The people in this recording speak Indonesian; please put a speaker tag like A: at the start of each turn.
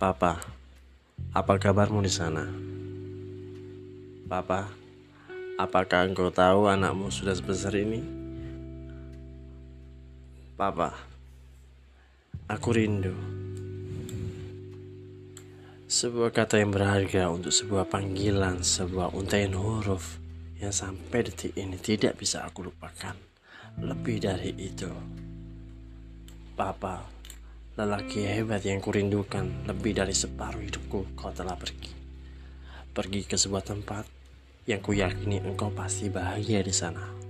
A: Papa, apa kabarmu di sana? Papa, apakah engkau tahu anakmu sudah sebesar ini? Papa, aku rindu. Sebuah kata yang berharga untuk sebuah panggilan, sebuah untaian huruf yang sampai detik ini tidak bisa aku lupakan. Lebih dari itu, Papa, lelaki hebat yang kurindukan lebih dari separuh hidupku kau telah pergi. Pergi ke sebuah tempat yang kuyakini engkau pasti bahagia di sana.